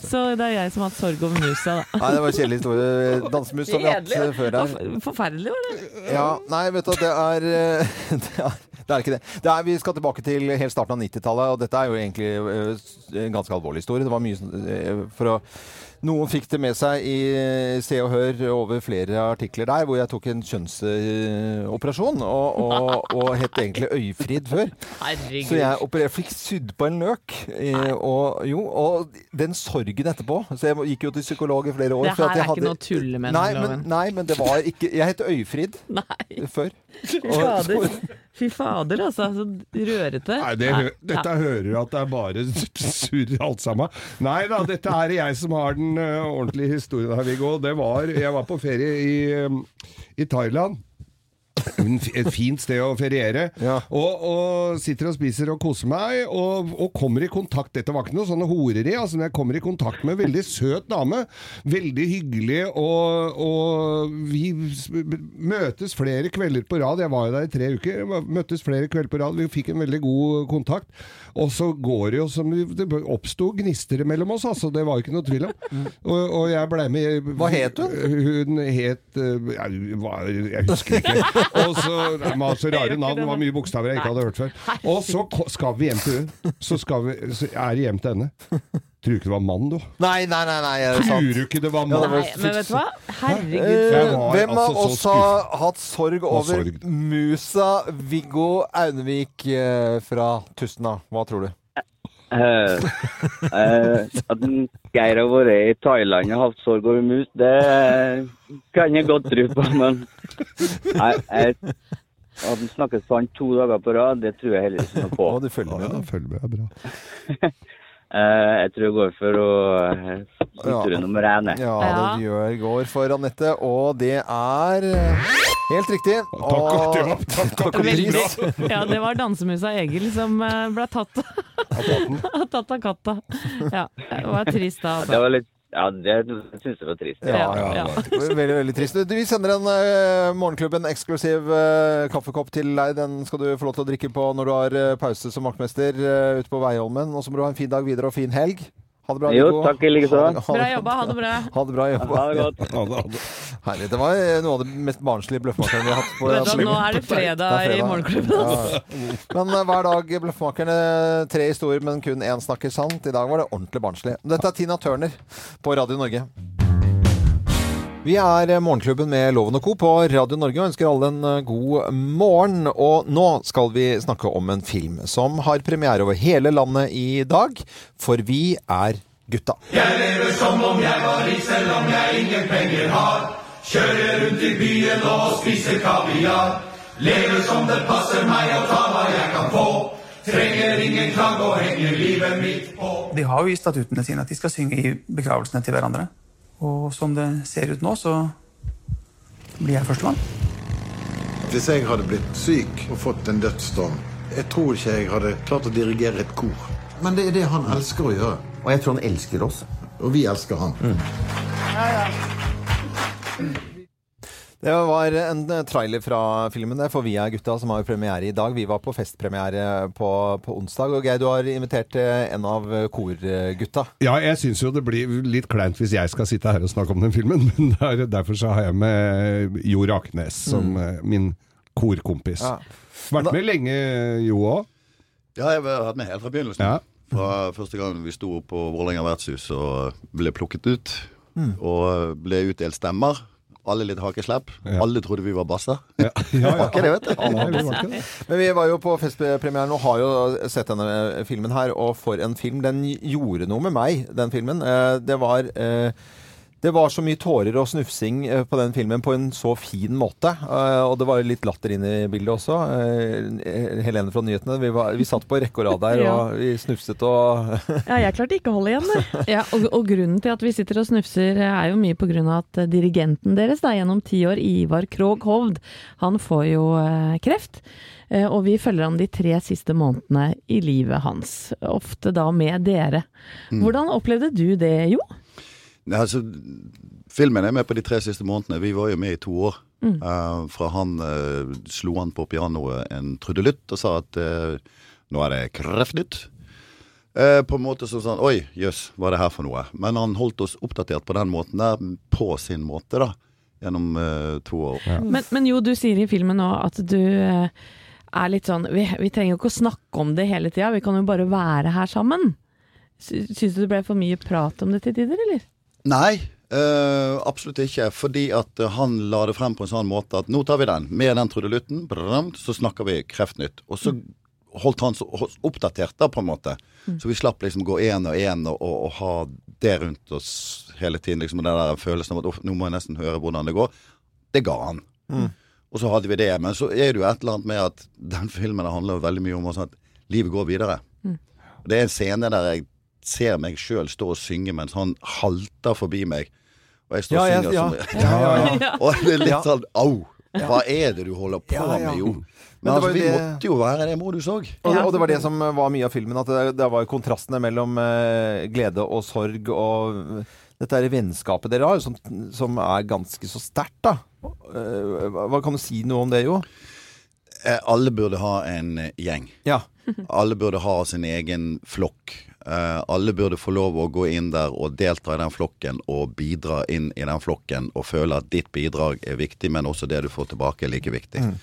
Så det er jeg som har hatt sorg over musa, da. Nei, det var en kjedelig historie. Dansemus har vi hatt eh, før her. Forferdelig var det. Ja, nei, vet du, det er, eh, det er ikke det. det er, vi skal tilbake til helt starten av 90-tallet, og dette er jo egentlig eh, en ganske alvorlig historie. Det var mye eh, for å noen fikk det med seg i eh, Se og Hør over flere artikler der, hvor jeg tok en kjønnsoperasjon, og, og, og het egentlig Øyfrid før. Herregud. Så jeg opererte, fikk sydd på en løk. eh, Og, jo, og den sorgen etterpå Så jeg gikk jo til psykolog i flere år. Det her at jeg er ikke hadde- noe tulle med, Nei, men, nei, men det var ikke Jeg het Øyfrid Nei. før. Og, fader. Fy fader, altså. Så rørete. Nei, det, Nei. dette hører du at det er bare surr alt sammen. Nei da, dette er jeg som har den uh, ordentlige historien her, Viggo. Det var Jeg var på ferie i, um, i Thailand. Et fint sted å feriere. Og, og sitter og spiser og koser meg, og, og kommer i kontakt Dette var ikke noe sånne horeri, altså, men jeg kommer i kontakt med en veldig søt dame. Veldig hyggelig, og, og vi møtes flere kvelder på rad. Jeg var jo der i tre uker. Møttes flere kvelder på rad. Vi fikk en veldig god kontakt. Og så går det jo som Det oppsto gnister mellom oss, altså. Det var ikke noe tvil om. Og, og jeg blei med Hva het hun? Hun het eh, Jeg, jeg husker ikke. Og så, var så rare navn, det var mye bokstaver jeg ikke hadde hørt før. Og så skal vi hjem til hun. Så, skal vi, så er det hjem til henne. Tror du ikke det var mann, du? Nei, nei, nei, nei er det sant? Tror du ikke det var mann? Nei, men vet du hva? Herregud. Eh, Hvem av altså så oss har hatt sorg over sorg. musa Viggo Aunevik eh, fra Tustna? Hva tror du? Eh, eh, at Geir har vært i Thailand og hatt sorg over mus, det kan jeg godt tro på, men Nei, jeg, at han snakker sant to dager på rad, det tror jeg heller ikke noe på. Ja, du følger med? Ja, Følger med, bra. Eh, jeg tror jeg går for å uh, ja. nummer én. Ja, det gjør, går for Anette, og det er eh, helt riktig. Takk, Og- det var- takk og pris. Ja, det var dansemusa Egil som eh, ble tatt, tatt av katta. Ja, det var trist da, Det altså. var litt Ja, det syns jeg var trist. Ja, ja, Ja, ja. det var Veldig, veldig trist. Du, Vi sender en uh, Morgenklubben eksklusiv uh, kaffekopp til deg. Den skal du få lov til å drikke på når du har uh, pause som vaktmester ute på Veiholmen. Og så må du ha en fin dag videre og fin helg. Ha det bra, Jo, takk i likeså. Ha Bra jobba, ha det bra. Ha det bra jobba. Ha det godt. Det Herlig. Det var eh, noe av det mest barnslige bløffmakerne vi har hatt. på Vet du, nå er det fredag Det i Morgenklubben. altså. Ja. Men eh, hver dag Bløffmakerne. Tre historier, men kun én snakker sant. I dag var det ordentlig barnslig. Dette er Tina Turner på Radio Norge. Vi er eh, Morgenklubben med Loven og Co. på Radio Norge og ønsker alle en eh, god morgen. Og nå skal vi snakke om en film som har premiere over hele landet i dag. For vi er gutta. Jeg lever som om jeg var rik, selv om jeg ingen penger har. Kjører rundt i byen og spiser kaviar. Lever som det passer meg og tar hva jeg kan få. Trenger ingen klang og henger livet mitt på. De har jo i statuttene sine at de skal synge i begravelsene til hverandre. Og som det ser ut nå, så blir jeg førstemann. Hvis jeg hadde blitt syk og fått en dødsdom, jeg tror ikke jeg hadde klart å dirigere et kor. Men det er det han elsker å gjøre. Og jeg tror han elsker oss. Og vi elsker han. Det var en eh, trailer fra filmen der, for Vi er gutta, som har premiere i dag. Vi var på festpremiere på, på onsdag. Og Geir, du har invitert eh, en av korgutta. Ja, jeg syns jo det blir litt kleint hvis jeg skal sitte her og snakke om den filmen, men der, derfor så har jeg med Jo Raknes som Mm. eh, min korkompis. Ja. Vært med lenge, Jo òg. Ja, jeg har vært med helt fra begynnelsen. Ja. Fra første gang vi sto på Vålerenga vertshus og ble plukket ut. Mm. Og ble utdelt stemmer. Alle litt hakeslepp. Alle trodde vi var basser. Ja, ja, Var ikke det, vet du. Nei. Men vi var jo på festpremieren og har jo sett denne filmen her, og for en film. Den gjorde noe med meg, den filmen. Eh, Det var eh, det var så mye tårer og snufsing eh, på den filmen på en så fin måte. Eh, Og det var litt latter inn i bildet også. Eh, Helene fra nyhetene. Vi, var, vi satt på rekke og rad der, Ja. og vi snufset og Ja, jeg klarte ikke å holde igjen, det. Ja, og, og grunnen til at vi sitter og snufser er jo mye av at dirigenten deres da, gjennom ti år, Ivar Krogh Hovd, han får jo eh, kreft. Eh, og vi følger han de tre siste månedene i livet hans. Ofte da med dere. Mm. Hvordan opplevde du det, Jo? Nei, altså, filmen er med på de tre siste månedene. Vi var jo med i to år. Mm. Uh, fra han uh, slo han på pianoet en trudelutt og sa at uh, nå er det Kreftnytt. Eh, på en måte som sånn Oi, jøss, hva er det her for noe? Men han holdt oss oppdatert på den måten der, på sin måte, da. Gjennom to år. Men, men jo, du sier i filmen nå at du er litt sånn vi, vi trenger jo ikke å snakke om det hele tida, vi kan jo bare være her sammen. Sy- Syns du det ble for mye prat om det til tider, eller? Nei, eh, absolutt ikke. Fordi at eh, han la det frem på en sånn måte at nå tar vi den. Med den trudelutten, så snakker vi Kreftnytt. Og så holdt han så oppdatert, da, på en måte. Mm. Så vi slapp liksom gå én og én og, og, og ha det rundt oss hele tiden. liksom Den der følelsen av at nå må jeg nesten høre hvordan det går. Det ga han. Mm. Og så hadde vi det. Men så er det jo et eller annet med at den filmen handler jo veldig mye om at livet går videre. Mm. Og Det er en scene der jeg ser meg sjøl stå og synge mens han halter forbi meg. Og jeg står Ja, og synger ja. som Ja, ja, ja. Og det er litt sånn au! Hva er det du holder på Ja, ja. med, jo? Men Men det var altså, vi det- måtte jo være det modus òg. Og, og det var det som var mye av filmen, at det, det var kontrastene mellom eh, glede og sorg og dette er vennskapet dere har, som, som er ganske så sterkt, da. Eh, hva, kan du si noe om det, jo? Eh, Alle burde ha en eh, gjeng. Ja. Alle burde ha sin egen flokk. Eh, alle burde få lov å gå inn der og delta i den flokken og bidra inn i den flokken og føle at ditt bidrag er viktig, men også det du får tilbake, er like viktig. Mm.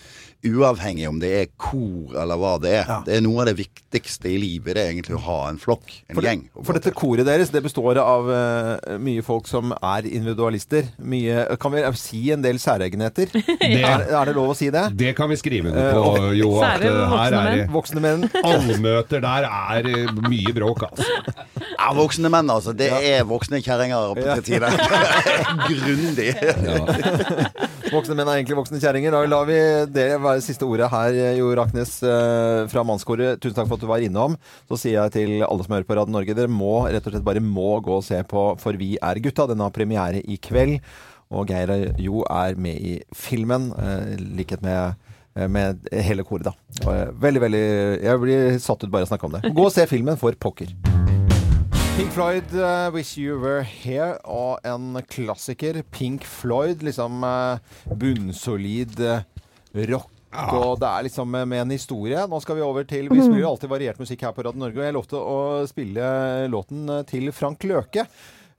Uavhengig om det er kor eller hva det er. Det er noe av det viktigste i livet, det er egentlig å ha en flokk, en For, gjeng. for dette koret deres det består av uh, mye folk som er individualister. Mye, kan vi si en del særegenheter? er, er det lov å si det? Det kan vi skrive under på, uh, Jo. At eh, her er menn. det Voksne menn. Allmøter der er eh, mye bråk, altså. Ja, voksne menn, altså. Det er voksne kjerringer på Ja. til tider. Grundig. Voksne menn er egentlig voksne kjerringer. Da lar vi det være siste ordet her, Jo Raknes eh, fra Mannskoret. Tusen takk for at du var innom. Så sier jeg til alle som hører på Radio Norge, dere må rett og slett bare må gå og se på For vi er gutta. Den har premiere i kveld. Og Geir Jo er med i filmen, eh, i likhet med eh, med hele koret, da. Eh, Veldig, veldig Jeg blir satt ut bare av å snakke om det. Gå og se filmen, for pokker. Pink Floyd, uh, 'Wish You Were Here', og en klassiker. Pink Floyd, liksom uh, bunnsolid uh, rock. Og det er liksom med, en historie. Nå skal vi over til Vi spiller jo alltid variert musikk her på Radio Norge, og jeg lovte å spille låten til Frank Løke.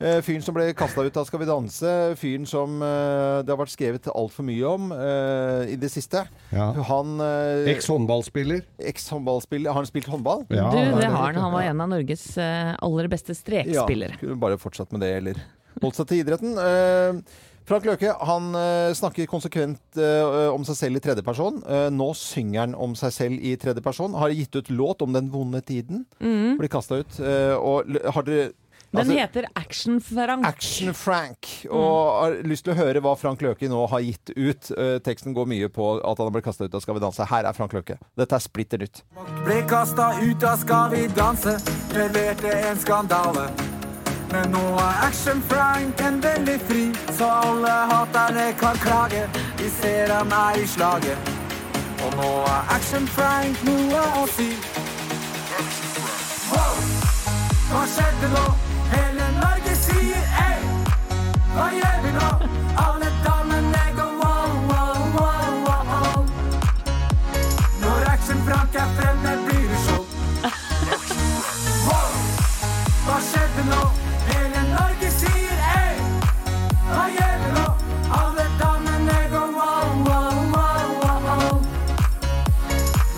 Uh, fyren som ble kasta ut av Skal vi danse. Fyren som uh, det har vært skrevet altfor mye om uh, i det siste. Ja. Han uh, Eks-håndballspiller. Eks-håndballspiller. Har han spilt håndball? du, det har han. Han var en av Norges eh, aller beste strekspillere. Ja, kunne bare fortsatt med det, eller holdt seg til idretten. Eh, Frank Løke han eh, snakker konsekvent eh, om seg selv i tredjeperson. Uh, nå synger han om seg selv i tredjeperson. Har gitt ut låt om den vonde tiden. Mm. Blir kasta ut. eh, og har dere Den altså, heter Action Frank. Action Frank. Og har lyst til å høre hva Frank Løke nå har gitt ut. Uh, teksten går mye på at han har blitt kasta ut av Skal vi danse. Her er Frank Løke. Dette er splitter nytt. Ble kasta ut av Skal vi danse, leverte en skandale. Men nå er Action Frank endelig fri, så alle haterne kan klage. Vi ser han er i slaget, og nå er Action Frank noe å si. Wow! Hva skjedde nå? Hva gjør vi nå? Alle damene går wow, wow, wow, wow. Når Action-Frank er fremme, blir det show. Wow. Hva skjedde nå? Hele Norge sier ei. Hva gjør vi nå? Alle damene går wow, wow, wow, wow.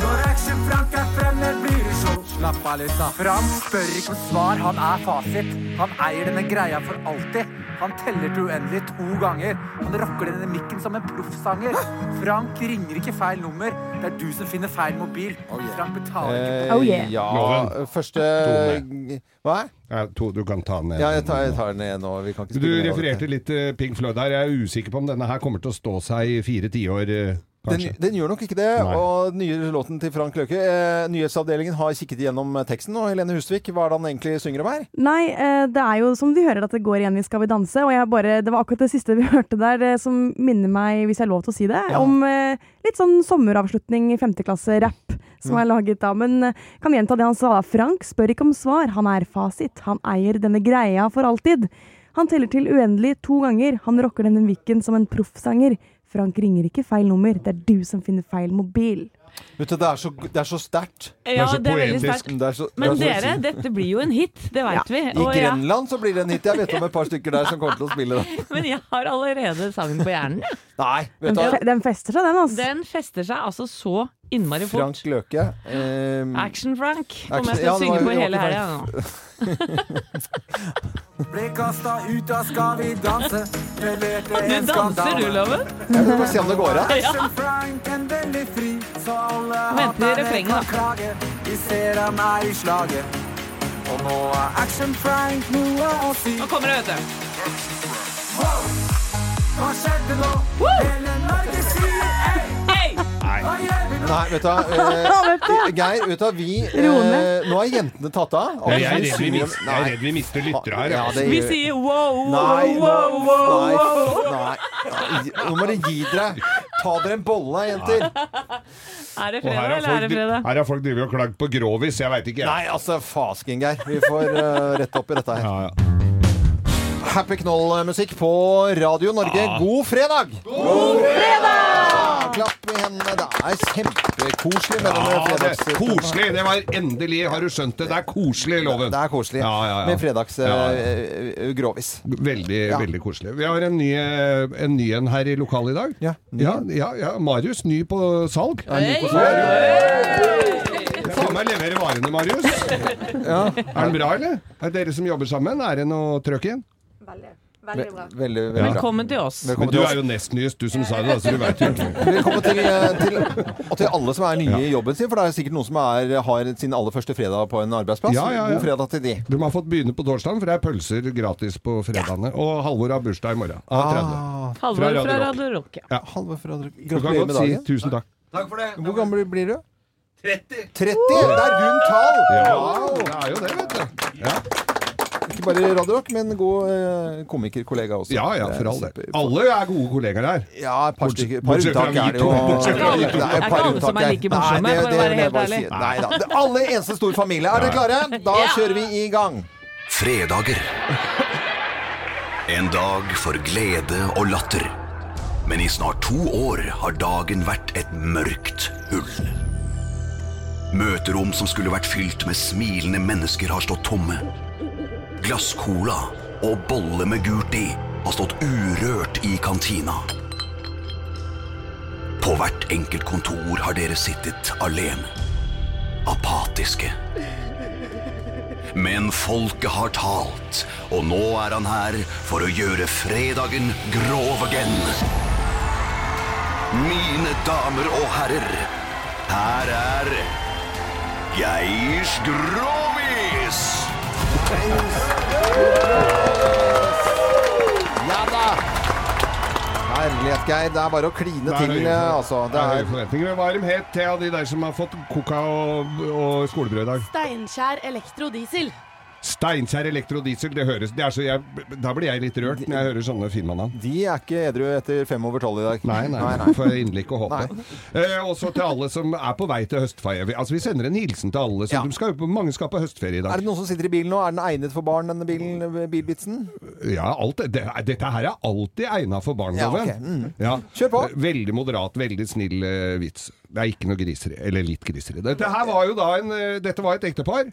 Når Action-Frank er fremme, blir det show. Slapp av litt, da. Frank spør ikke om svar, han er fasit. Han eier denne greia for alltid. Han teller til uendelig to ganger. Han rocker denne mikken som en proffsanger. Frank ringer ikke feil nummer. Det er du som finner feil mobil. Frank betaler ikke på oh, yeah. Ja, første Hva? Ja, to, du kan ta den ned. Ja, jeg tar, jeg tar den ned nå. Vi kan ikke Du refererte litt til Pink Floyd her. Jeg er usikker på om denne her kommer til å stå seg i fire tiår, eh, Den, den gjør nok ikke det. Nei. Og den nye låten til Frank Løke eh, Nyhetsavdelingen har kikket gjennom teksten. Og Helene Hustvik, hva er det han egentlig synger om her? Nei, eh, det er jo som de hører at det går igjen i Skal vi danse, og jeg bare, det var akkurat det siste vi hørte der det som minner meg, hvis jeg har lov til å si det, om eh, litt sånn sommeravslutning i femteklasse-rapp som Mm. er laget da. Men eh, kan gjenta det han sa. da. Frank spør ikke om svar, han er fasit. Han eier denne greia for alltid. Han teller til uendelig to ganger. Han rocker denne viken som en proffsanger. Frank ringer ikke feil nummer, det er du som finner feil mobil. Vet du, Det er så, det er så sterkt. Ja, det er veldig sterkt. Det er så- det Men er så dere, dette blir jo en hit, det veit vi. I Og I Grenland så blir det en hit. Jeg vet om et par stykker der som kommer til å spille det. men jeg har allerede sangen på hjernen. Nei, vet du Den, den fester seg, den, altså. Den fester seg altså så innmari fort. Frank Løke. Um, Action-Frank om Action- jeg skal ja, synge på hele helga nå. Ble kasta ut av Skal vi danse. Leverte en danser skandale. du, Loven? Jeg vil bare se om det går av. Ja. Er Venter i refrenget, da. Vi ser han er i slaget. Og nå er Action Frank noe å si. Nå kommer det, vet du. Hva skjedde nå? Hele Norge. Nå? Nei, vet du hva. Eh, Geir, vet du hva. Vi eh, Nå er jentene tatt av. Jeg, er vi redd vi mister, jeg er redd vi mister lyttere her. Ja, det Vi sier wow, wow, Nei, wow, wow, wow. nei, nei. Nå må dere gi dere. Ta dere en bolle, jenter. Er det fredag, eller er det fredag? her har folk drevet og klagd på grovis. Jeg veit ikke. jeg. Nei, altså, fasken, Geir. Vi får uh, rette opp i dette her. Ja, ja. Happy Knoll-musikk på Radio Norge. God fredag! God fredag! Det er kjempekoselig med denne Ja, det, fredags... koselig! Det var endelig, har du skjønt det? Det er koselig, Loven. Det er koselig. Ja, ja, ja. Med fredags Ja, eh, eh, grovis. Veldig, Ja. veldig koselig. Vi har en ny eh, en, ny en her i lokalet i dag. Ja, ny ja, ja, ja. Marius, ny på salg. ny på salg. Få meg levere varene, Marius. Er den bra, eller? Er det dere som jobber sammen? Er det noe trøkk igjen? Ve- Veldig, veldig bra. Velkommen til oss. Men du er jo nest nyest, du som sa det, så du vet jo. Velkommen til, eh, til, og til alle som er nye i jobben sin, for det er sikkert noen som er, har sin aller første fredag på en arbeidsplass. Ja, ja, ja. God fredag til de. De har fått begynne på torsdagen, for det er pølser gratis på fredagene. Og Halvor har bursdag i morgen. Ah. Halvor Fra Radio Rock. Ja. Andre. Gratulerer med dagen. si tusen takk. Takk for det. Hvor gammel blir du? 30. 30! Det er rundt tall! Ja, Wow. det er jo det, vet du. Ja, Ikke bare radiorock, men god eh, komikerkollega også. ja, ja for all del. Alle er gode kollegaer her. Ja, et par, stykker, par bortsett fra unntak vi er det to. jo. Bortsett fra vi to. Det er Er ikke alle som er like morsomme, Nei, for å være vil jeg helt bare ærlig. si. Nei da. Det er alle eneste stor familie. Er dere klare? Da kjører vi i gang. Fredager. En dag for glede og latter. Men i snart to år har dagen vært et mørkt hull. Møterom som skulle vært fylt med smilende mennesker, har stått tomme. Glasscola og bolle med gult i har stått urørt i kantina. På hvert enkelt kontor har dere sittet alene. Apatiske. Men folket har talt, og nå er han her for å gjøre fredagen grov again. Mine damer og herrer, her er Geirs Grovis! Ja da! Herlighet, Geir. Det er bare å kline til, altså. det er høye er forventninger. Hva er de het til de der som har fått coca og, og skolebrød i dag? Steinkjer elektrodiesel. Steinkjer Elektrodiesel, det høres det er så jeg, Da blir jeg litt rørt når jeg hører sånne firmanavn. De er ikke edru etter fem over tolv i dag. Nei, nei, nei. får jeg inderlig ikke håpe. Eh, også til alle som er på vei til høstferie. Altså, vi sender en hilsen til alle. Så Ja. skal, mange skal på høstferie i dag. Er det noen som sitter i bilen nå? Er den egnet for barn, denne bilen, bilvitsen? Ja, alt, det, dette her er alltid egna for barn, Ja, okay. Mm. Ja. Kjør på. Veldig moderat, veldig snill uh, vits. Det er ikke noe griseri. Eller litt griseri. Dette her var jo da en, eh, dette var et ektepar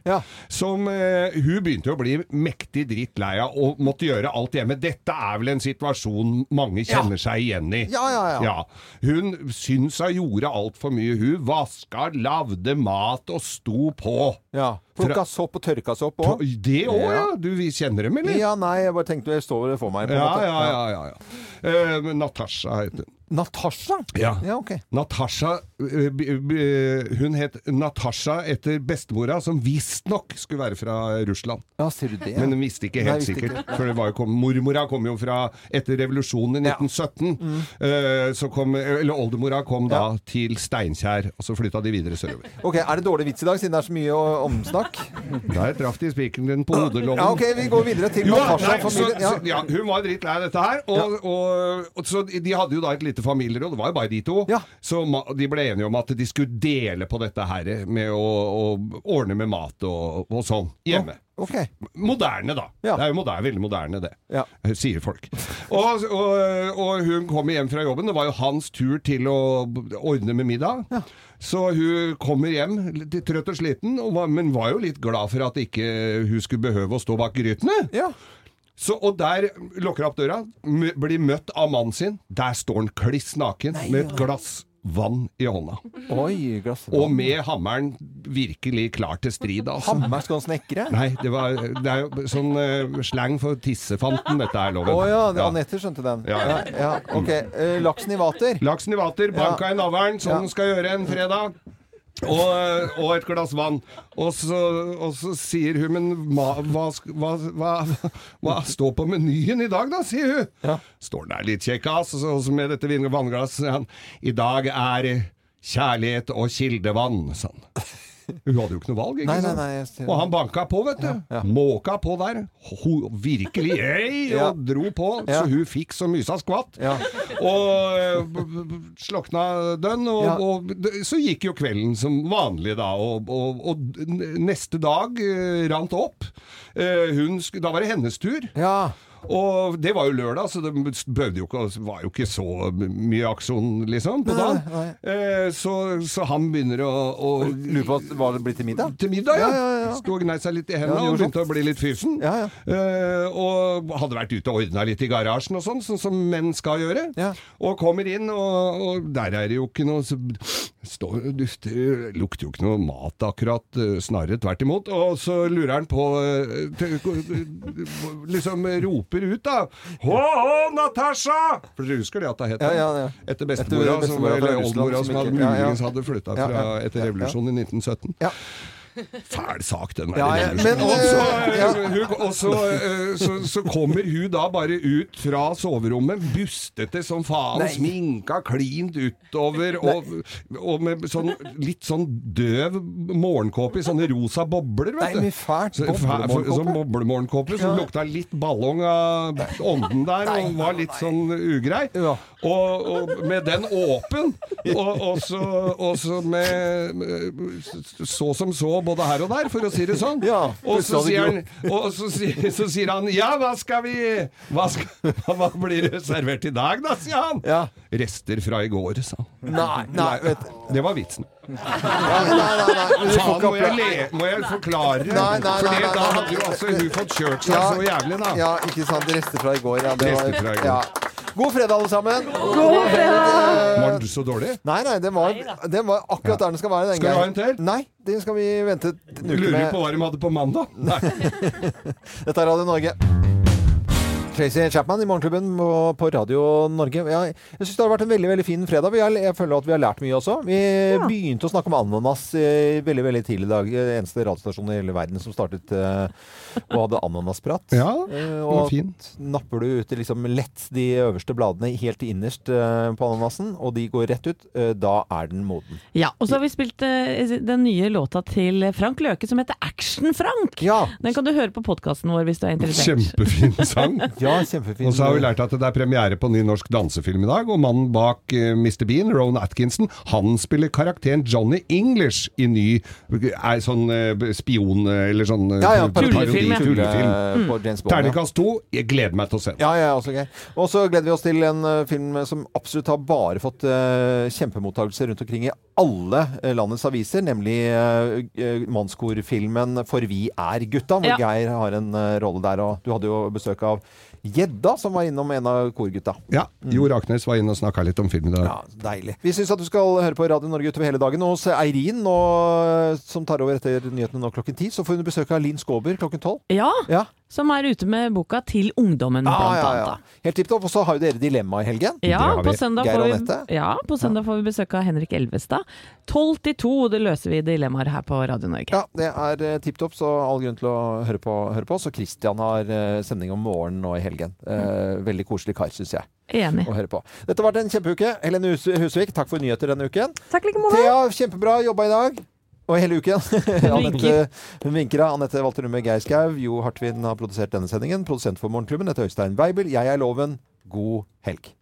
som uh, Hun begynte å bli mektig dritt lei av og måtte gjøre alt hjemme. Dette er vel en situasjon mange kjenner seg igjen i. Ja, ja, ja. Hun syns hun gjorde altfor mye. Hun vaska, lagde mat og sto på. Ja. Plukka sopp og tørka sopp òg. Det òg, ja. Du kjenner dem, eller? Ja, nei, jeg bare tenkte jeg står det for meg. på Ja, ja, ja. ja, ja. Eh, Natasha heter hun. Natasha? Ja. Ja, ok. Natasha eh, b- Hun het Natasha etter bestemora, som visstnok skulle være fra Russland. Ja, ser du det? Men hun visste ikke Nei, helt visste sikkert. ikke. For det var jo kom, mormora kom jo fra etter revolusjonen i 1917. Mm. Eh, så kom, eller oldemora kom da til Steinkjer, og så flytta de videre sørover. Ok, Er det dårlig vits i dag, siden det er så mye å- omsnakk? Der traff de spikeren din på hodelommen. Ja, ok, vi går videre til Jo, Natasha. nei, så, familien. Ja. så, ja, hun var drittlei dette her. Og, og, og, så de hadde jo da et lite familieråd, det var jo bare de to. Så ma, de ble enige om at de skulle dele på dette her med å, å ordne med mat og, og sånn hjemme. Ok. Moderne, da. Det er jo moderne, veldig moderne, det. Ja. Sier folk. Og, og, og hun kommer hjem fra jobben. Det var jo hans tur til å ordne med middag. Så hun kommer hjem litt trøtt og sliten, men var jo litt glad for at ikke hun skulle behøve å stå bak grytene. Så, og der lukker hun opp døra, blir møtt av mannen sin. Der står han kliss naken med et glass vann i hånda. Oi, Og med hammeren virkelig klar til strid. Altså. Hammer skal han snekre? Nei, det, var, det er jo sånn uh, slang for tissefanten, dette er loven. Å ja, ja. Anette skjønte den. Ja, Ja, ja. ja, ok. Uh, laksen i vater. Laksen i vater, banka i navlen, sånn Ja. skal gjøre en fredag. Og, og et glass vann. Og så, og så sier hun Men hva, hva, hva, hva står på menyen i dag, da? sier hun. Står der litt kjekkas, og så med dette vin- vannglasset, sier han. I dag er kjærlighet og kildevann, sa han. Hun hadde jo ikke noe valg, ikke Nei, sant? nei, nei, Og han banka på, vet du. Måka på der. Ho, virkelig ei, Ja. og dro på, Ja. så hun fikk så mysa skvatt. Og eh, slokna dønn, og, Ja. og så gikk jo kvelden som vanlig da, og, og, neste dag uh, rant opp. Uh, hun, da var det hennes tur. Og det var jo lørdag, så det jo ikke, var jo ikke så mye aksjon, liksom, på Nei, dagen. Eh, så, så han begynner å, å Lurer på hva det blir til middag? Til middag, ja. Ja, ja, ja. Sto og gnei seg litt i hendene og begynte å bli litt fysen. Eh, og hadde vært ute og ordna litt i garasjen og sånn, sånn som menn skal gjøre. Og kommer inn, og, og der er det jo ikke noe så, står, dufter, Lukter jo ikke noe mat akkurat, eh, snarere tvert imot. Og så lurer han på eh, Liksom roper ut, da. Hå, hå, Natasha! For dere husker det at det het? Ja, ja, ja. Etter bestemora, Etter som, bestemora som, eller oldemora, som som hadde, ja, ja. muligens hadde flytta Ja, fra ja. etter Ja, ja. revolusjonen i 1917. Fæl sak, den der. Ja, ja, men, og så, ja. hun, og så, så, så kommer hun da bare ut fra soverommet, bustete som faen, Nei. sminka klint utover, og, og med sånn litt sånn døv morgenkåpe i sånne rosa bobler, vet Nei, du. men fælt. Sånn boblemorgenkåpe som Ja. lukta litt ballong av ånden der, og var litt sånn ugrei. Og, og med den åpen, og, og, så, og så med med så som så både her og der, for å si det sånn. og så sier, han, og så, så sier han Ja, hva skal vi Hva, skal, hva blir det servert i dag, da, sier han. Rester fra i går, sa han. Nei, nei, vet Det var vitsen. Nei, nei, nei, nei. Faen, må jeg, le, må jeg forklare? Nei, nei, nei, For nei, da hadde jo altså hun fått kjørt seg Ja. så jævlig, da. Ja, ikke sant. Rester fra i går. Ja, det Rester fra i går. Ja. God fredag, alle sammen. God fredag! Var den så dårlig? Nei, nei, den var, den var akkurat der den skal være. Den Skal du ha en til? Nei, den skal vi vente en uke Lurer på hva de hadde på mandag. Nei. Dette er Radio Norge. Tracy Chapman i Morgenklubben på, på Radio Norge. Jeg, jeg syns det har vært en veldig veldig fin fredag. Vi har, jeg føler at vi har lært mye også. Vi begynte å snakke om ananas eh, veldig veldig tidlig i dag. Eh, Eneste radiostasjon i hele verden som startet eh, og hadde ananasprat. Ja, det var og fint. napper du ut liksom lett de øverste bladene helt innerst eh, på ananasen, og de går rett ut, eh, da er den moden. Ja, og så har vi spilt den nye låta til Frank Løke som heter Action-Frank. Den kan du høre på podkasten vår hvis du er interessert. Kjempefin sang. ja, kjempefin. Og så har vi lært at det er premiere på ny norsk dansefilm i dag, og mannen bak eh, Mr. Bean, Rowan Atkinson, han spiller karakteren Johnny English i ny er sånn eh, spion eh, eller sånn eh, Ja, ja, parodi- tullefilm, tullefilm. Mm. ja. Terningkast to. Jeg gleder meg til å se den. Ja, ja, også gøy. Og så gleder vi oss til en eh, film som absolutt har bare fått uh, kjempemottakelse rundt omkring i alle eh, landets aviser, nemlig uh, mannskorfilmen 'For vi er gutta', hvor Ja. Geir har en eh, rolle der. Og du hadde jo besøk av Gjedda, som var innom en av korgutta. Ja, Jo Raknes var inne og snakka litt om film i dag. Ja, deilig. Vi syns at du skal høre på Radio Norge utover hele dagen. Og hos Eirin, nå, som tar over etter nyhetene nå klokken ti, så får hun besøk av Linn Skåber klokken tolv. Ja, Ja. som er ute med boka til ungdommen, blant ja, ja, annet. Helt tipp topp. Og så har jo dere Dilemma i helgen. Ja, på søndag, Geir og får vi, ja, på søndag får vi besøk av Henrik Elvestad. 12 til 2, det løser vi dilemmaer her på Radio Norge. Ja, det er uh, tipp topp, så all grunn til å høre på. Høre på. Så Christian har eh, sending om morgenen nå i helgen. Eh, veldig koselig kar, syns jeg. Enig. Å høre på. Dette har vært en kjempeuke. Helene Husvik, takk for nyheter denne uken. Takk like måte. Thea, kjempebra jobba i dag. Og hele uken. Anette, hun vinker av. Anette Walter Numme Geir Skau. Jo Hartvin har produsert denne sendingen. Produsent for Morgenklubben heter Øystein Weibel. Jeg er Loven. God helg.